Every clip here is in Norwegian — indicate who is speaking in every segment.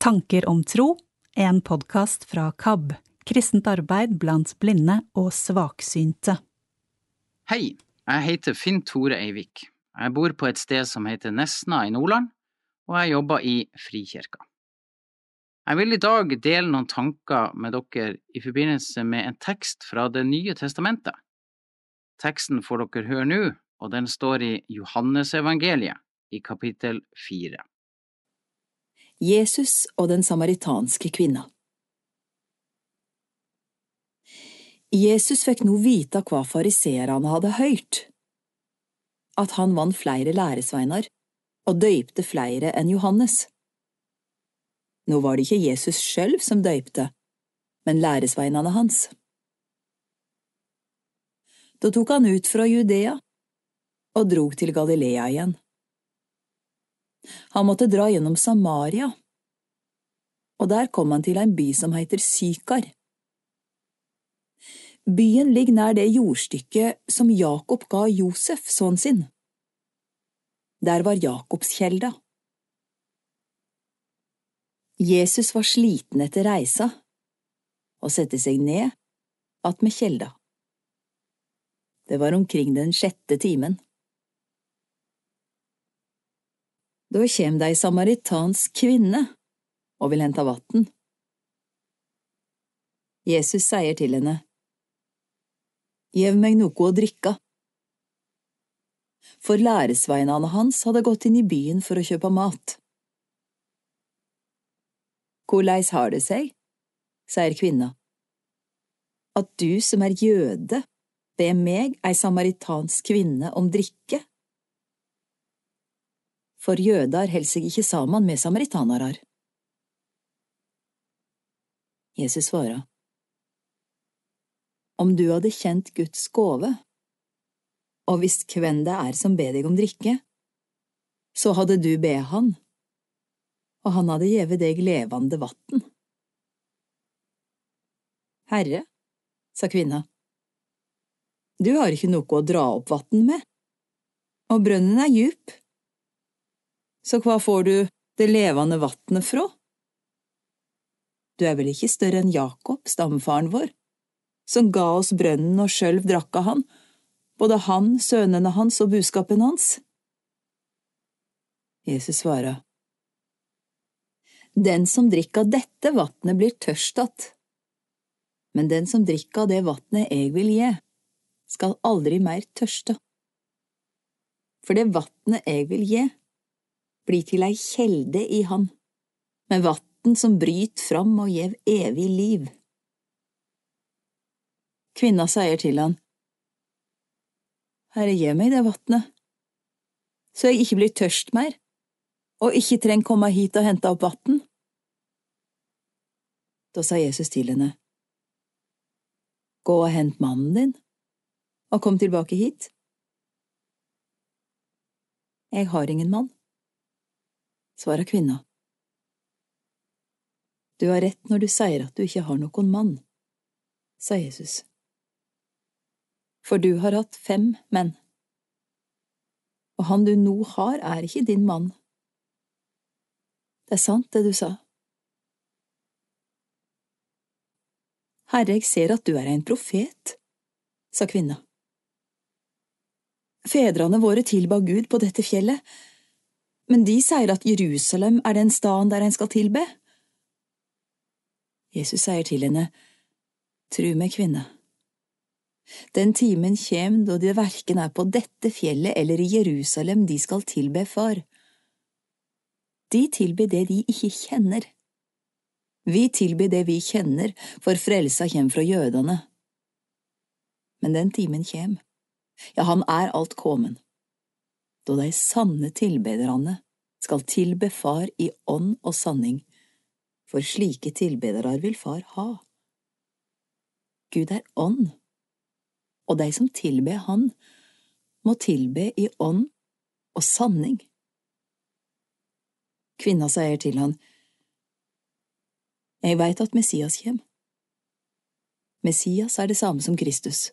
Speaker 1: Tanker om tro, en podkast fra KAB, kristent arbeid blant blinde og svaksynte.
Speaker 2: Hei, jeg heter Finn Tore Eivik. Jeg bor på et sted som heter Nesna i Nordland, og jeg jobber i Frikirka. Jeg vil i dag dele noen tanker med dere i forbindelse med en tekst fra Det nye testamentet. Teksten får dere høre nå, og den står i Johannesevangeliet i kapittel fire.
Speaker 3: Jesus og den samaritanske kvinna Jesus fikk nå vite hva fariseerne hadde hørt, at han vant flere læresveinar og døypte flere enn Johannes. Nå var det ikke Jesus sjøl som døypte, men læresveinene hans. Da tok han ut fra Judea og drog til Galilea igjen. Han måtte dra gjennom Samaria, og der kom han til en by som heter Sykar. Byen ligger nær det jordstykket som Jakob ga Josef, sønnen sin. Der var Jakobskjelda. Jesus var sliten etter reisa og sette seg ned attmed kjelda. Det var omkring den sjette timen. Da kjem det ei samaritansk kvinne og vil hente vatn. Jesus sier til henne, Gjev meg noe å drikke. For læresveinene hans hadde gått inn i byen for å kjøpe mat. Korleis har det seg, sier kvinna, at du som er jøde, ber meg, ei samaritansk kvinne, om drikke? For jødar held seg ikke saman med samaritanerar. Jesus svara, Om du hadde kjent Guds gåve, og visst hvem det er som ber deg om drikke, så hadde du be han, og han hadde gjeve deg levende vatn. Herre, sa kvinna, du har ikke noe å dra opp vatn med, og brønnen er djup så hva får du det levende vatnet fra? Du er vel ikke større enn Jakob, stamfaren vår, som ga oss brønnen og sjølv drakk av han, både han, sønnene hans og buskapen hans? Jesus svarer, Den som drikker dette vatnet, blir tørst att, men den som drikker det vatnet jeg vil gi, skal aldri mer tørste. For det vatnet jeg vil gi, blir til ei kjelde i han, med vatn som bryter fram og gjev evig liv. Kvinna sier til han, Herre, gi meg det vatnet, så jeg ikke blir tørst mer, og ikke treng komme hit og hente opp vatn. Da sa Jesus til henne, Gå og hent mannen din, og kom tilbake hit. Jeg har ingen mann svarer kvinna. Du har rett når du sier at du ikke har noen mann, sa Jesus. For du har hatt fem menn, og han du nå har, er ikke din mann. Det er sant, det du sa. Herre, jeg ser at du er en profet, sa kvinna. Fedrene våre tilba Gud på dette fjellet, men de sier at Jerusalem er den staden der en skal tilbe. Jesus sier til henne, Tru meg, kvinne. Den timen kjem da det verken er på dette fjellet eller i Jerusalem de skal tilbe Far. De tilber det de ikke kjenner. Vi tilbyr det vi kjenner, for frelsa kjem fra jødene. Men den timen kjem, ja, han er alt kommen da de sanne tilbederne skal tilbe Far i ånd og sanning, for slike tilbedere vil Far ha. Gud er ånd, og de som tilber Han, må tilbe i ånd og sanning. Kvinna sier til han, Jeg veit at Messias kjem. Messias er det samme som Kristus,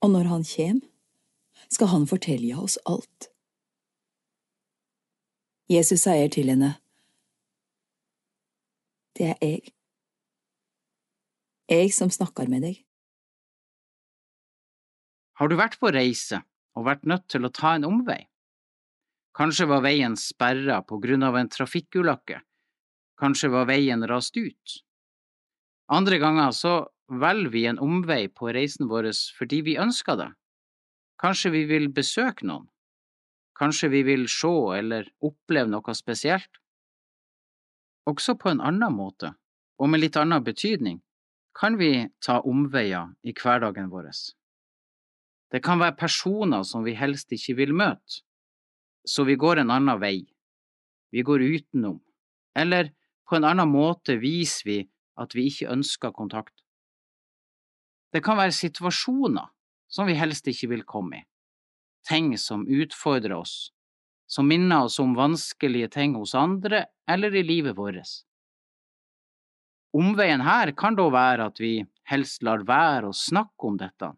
Speaker 3: og når han kjem, skal han fortelle oss alt. Jesus sier til henne, Det er jeg. Jeg som snakker med deg.
Speaker 2: Har du vært på reise og vært nødt til å ta en omvei? Kanskje var veien sperra på grunn av en trafikkulykke, kanskje var veien rast ut. Andre ganger så velger vi en omvei på reisen vår fordi vi ønsker det. Kanskje vi vil besøke noen, kanskje vi vil se eller oppleve noe spesielt. Også på en annen måte, og med litt annen betydning, kan vi ta omveier i hverdagen vår. Det kan være personer som vi helst ikke vil møte, så vi går en annen vei. Vi går utenom, eller på en annen måte viser vi at vi ikke ønsker kontakt. Det kan være situasjoner som vi helst ikke vil komme i, ting som utfordrer oss, som minner oss om vanskelige ting hos andre eller i livet vårt. Omveien her kan da være at vi helst lar være å snakke om dette.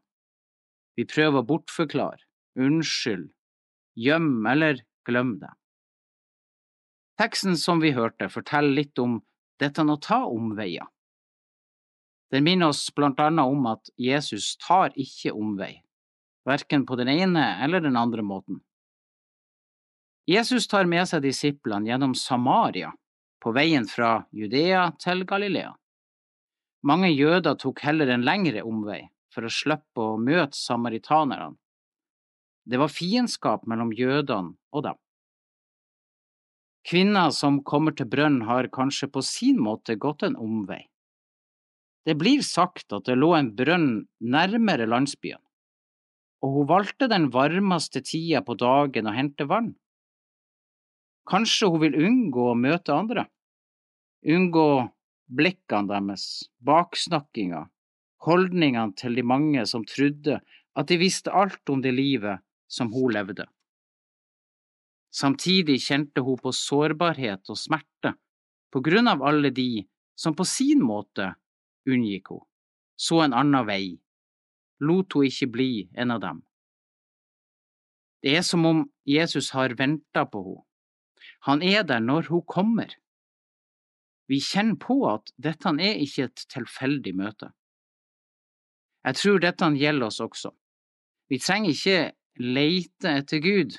Speaker 2: Vi prøver å bortforklare, unnskylde, gjemme eller glemme det. Teksten som vi hørte, forteller litt om dette å ta omveier. Den minner oss blant annet om at Jesus tar ikke omvei, verken på den ene eller den andre måten. Jesus tar med seg disiplene gjennom Samaria, på veien fra Judea til Galilea. Mange jøder tok heller en lengre omvei for å slippe å møte samaritanerne. Det var fiendskap mellom jødene og dem. Kvinner som kommer til brønn har kanskje på sin måte gått en omvei. Det blir sagt at det lå en brønn nærmere landsbyen, og hun valgte den varmeste tida på dagen å hente vann. Kanskje hun vil unngå å møte andre, unngå blikkene deres, baksnakkinga, holdningene til de mange som trodde at de visste alt om det livet som hun levde. Samtidig kjente hun på sårbarhet og smerte på grunn av alle de som på sin måte unngikk henne, så en annen vei, lot hun ikke bli en av dem. Det er som om Jesus har venta på henne. Han er der når hun kommer. Vi kjenner på at dette er ikke et tilfeldig møte. Jeg tror dette gjelder oss også. Vi trenger ikke leite etter Gud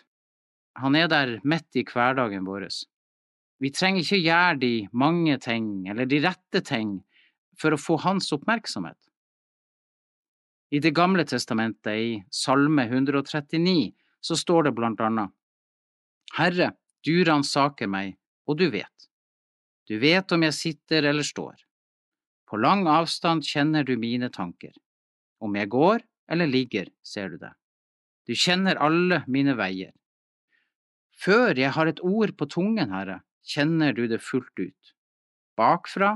Speaker 2: han er der midt i hverdagen vår. Vi trenger ikke gjøre de mange ting eller de rette ting for å få hans oppmerksomhet. I Det gamle testamentet, i Salme 139, så står det blant annet Herre, du ransaker meg, og du vet. Du vet om jeg sitter eller står. På lang avstand kjenner du mine tanker. Om jeg går eller ligger, ser du det. Du kjenner alle mine veier. Før jeg har et ord på tungen, Herre, kjenner du det fullt ut. Bakfra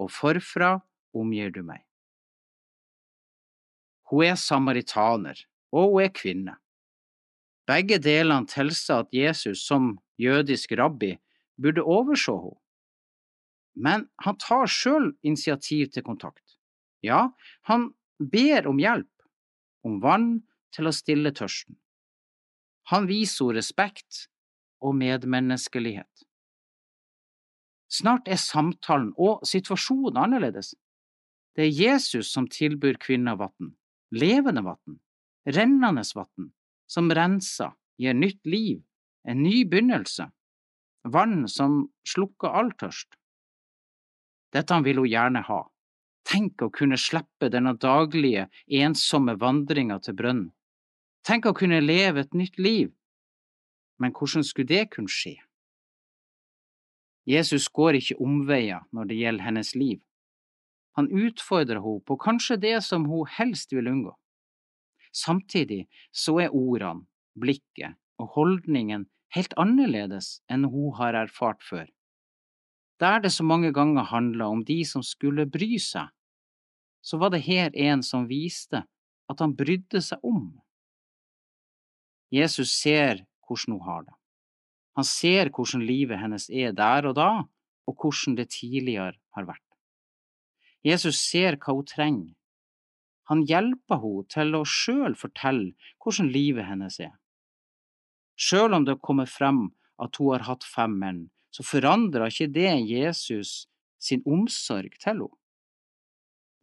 Speaker 2: og forfra omgir du meg. Hun er samaritaner, og hun er kvinne. Begge delene tilsa at Jesus som jødisk rabbi burde overse henne. Men han tar sjøl initiativ til kontakt. Ja, han ber om hjelp, om vann til å stille tørsten. Han viser henne respekt og medmenneskelighet. Snart er samtalen og situasjonen annerledes. Det er Jesus som tilbyr kvinna vann, levende vann, rennende vann, som renser, gir nytt liv, en ny begynnelse, vann som slukker all tørst. Dette vil hun gjerne ha. Tenk å kunne slippe denne daglige, ensomme vandringa til brønnen. Tenk å kunne leve et nytt liv, men hvordan skulle det kunne skje? Jesus går ikke omveier når det gjelder hennes liv. Han utfordrer henne på kanskje det som hun helst vil unngå. Samtidig så er ordene, blikket og holdningen helt annerledes enn hun har erfart før. Der det så mange ganger handla om de som skulle bry seg, så var det her en som viste at han brydde seg om. Jesus ser hvordan hun har det. Han ser hvordan livet hennes er der og da, og hvordan det tidligere har vært. Jesus ser hva hun trenger. Han hjelper henne til å sjøl fortelle hvordan livet hennes er. Sjøl om det kommer frem at hun har hatt fem menn, så forandrer ikke det Jesus sin omsorg til henne.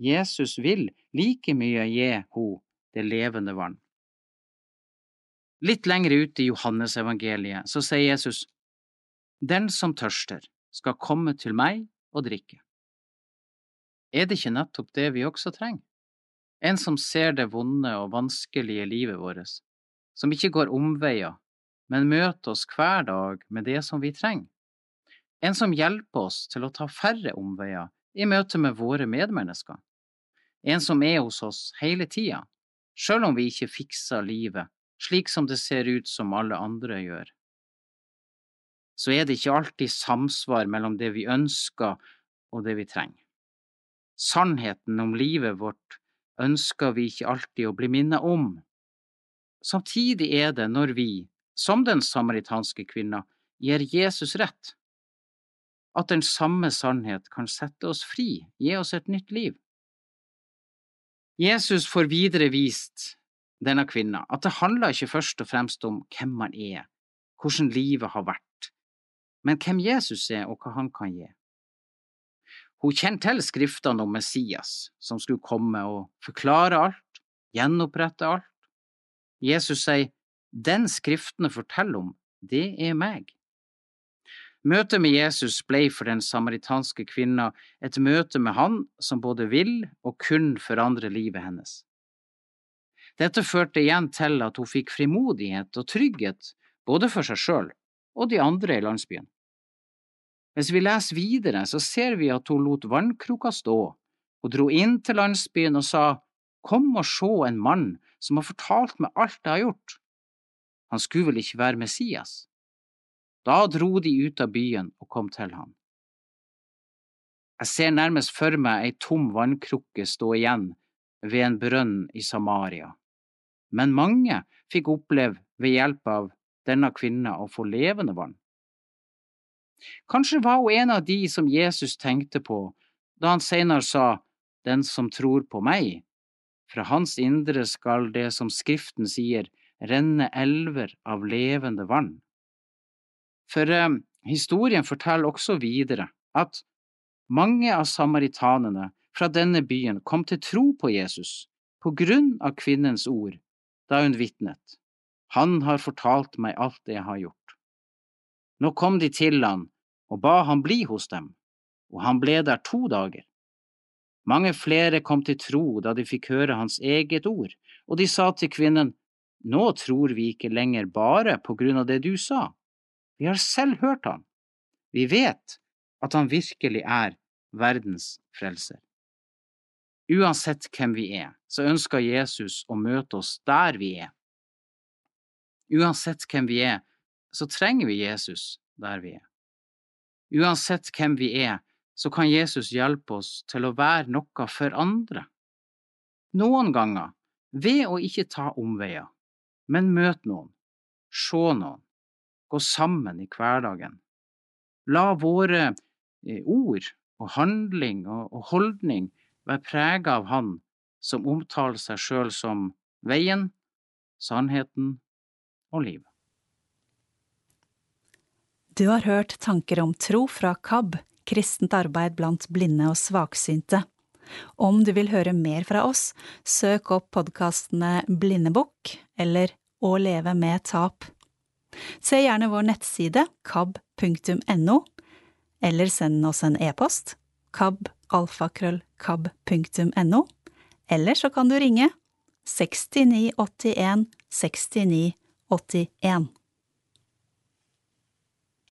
Speaker 2: Jesus vil like mye gi henne det levende vann. Litt lenger ute i Johannesevangeliet så sier Jesus, Den som tørster, skal komme til meg og drikke. Er det ikke nettopp det vi også trenger? En som ser det vonde og vanskelige livet vårt, som ikke går omveier, men møter oss hver dag med det som vi trenger. En som hjelper oss til å ta færre omveier i møte med våre medmennesker. En som er hos oss hele tida, sjøl om vi ikke fikser livet slik som det ser ut som alle andre gjør. Så er det ikke alltid samsvar mellom det vi ønsker og det vi trenger. Sannheten om livet vårt ønsker vi ikke alltid å bli minnet om. Samtidig er det når vi, som den samaritanske kvinna, gir Jesus rett, at den samme sannhet kan sette oss fri, gi oss et nytt liv. Jesus får videre vist denne kvinna, at det handler ikke først og fremst om hvem man er, hvordan livet har vært, men hvem Jesus er og hva han kan gi. Hun kjenner til skriftene om Messias, som skulle komme og forklare alt, gjenopprette alt. Jesus sier, den skriftene forteller om, det er meg. Møtet med Jesus ble for den samaritanske kvinna et møte med han som både vil og kun forandre livet hennes. Dette førte igjen til at hun fikk frimodighet og trygghet både for seg sjøl og de andre i landsbyen. Hvis vi leser videre, så ser vi at hun lot vannkroka stå, og dro inn til landsbyen og sa, Kom og se en mann som har fortalt meg alt jeg har gjort. Han skulle vel ikke være Messias? Da dro de ut av byen og kom til ham. Jeg ser nærmest for meg ei tom vannkrukke stå igjen ved en brønn i Samaria men mange fikk oppleve ved hjelp av denne kvinna å få levende vann. Kanskje var hun en av de som Jesus tenkte på da han senere sa Den som tror på meg, fra hans indre skal det som Skriften sier, renne elver av levende vann. For eh, historien forteller også videre at mange av samaritanene fra denne byen kom til tro på Jesus på grunn av kvinnens ord da hun vitnet. Han har fortalt meg alt det jeg har gjort. Nå kom de til han og ba han bli hos dem, og han ble der to dager. Mange flere kom til tro da de fikk høre hans eget ord, og de sa til kvinnen, Nå tror vi ikke lenger bare på grunn av det du sa, vi har selv hørt han. Vi vet at han virkelig er verdens frelser. Uansett hvem vi er, så ønsker Jesus å møte oss der vi er. Uansett hvem vi er, så trenger vi Jesus der vi er. Uansett hvem vi er, så kan Jesus hjelpe oss til å være noe for andre. Noen ganger ved å ikke ta omveier, men møte noen, se noen, gå sammen i hverdagen. La våre eh, ord og handling og holdning være prega av Han som omtaler seg sjøl som veien, sannheten og livet.
Speaker 1: Du har hørt tanker om tro fra KAB, kristent arbeid blant blinde og svaksynte. Om du vil høre mer fra oss, søk opp podkastene Blindebukk eller Å leve med tap. Se gjerne vår nettside kab.no, eller send oss en e-post kabalfakrøllkab.no, eller så kan du ringe 6981 6981.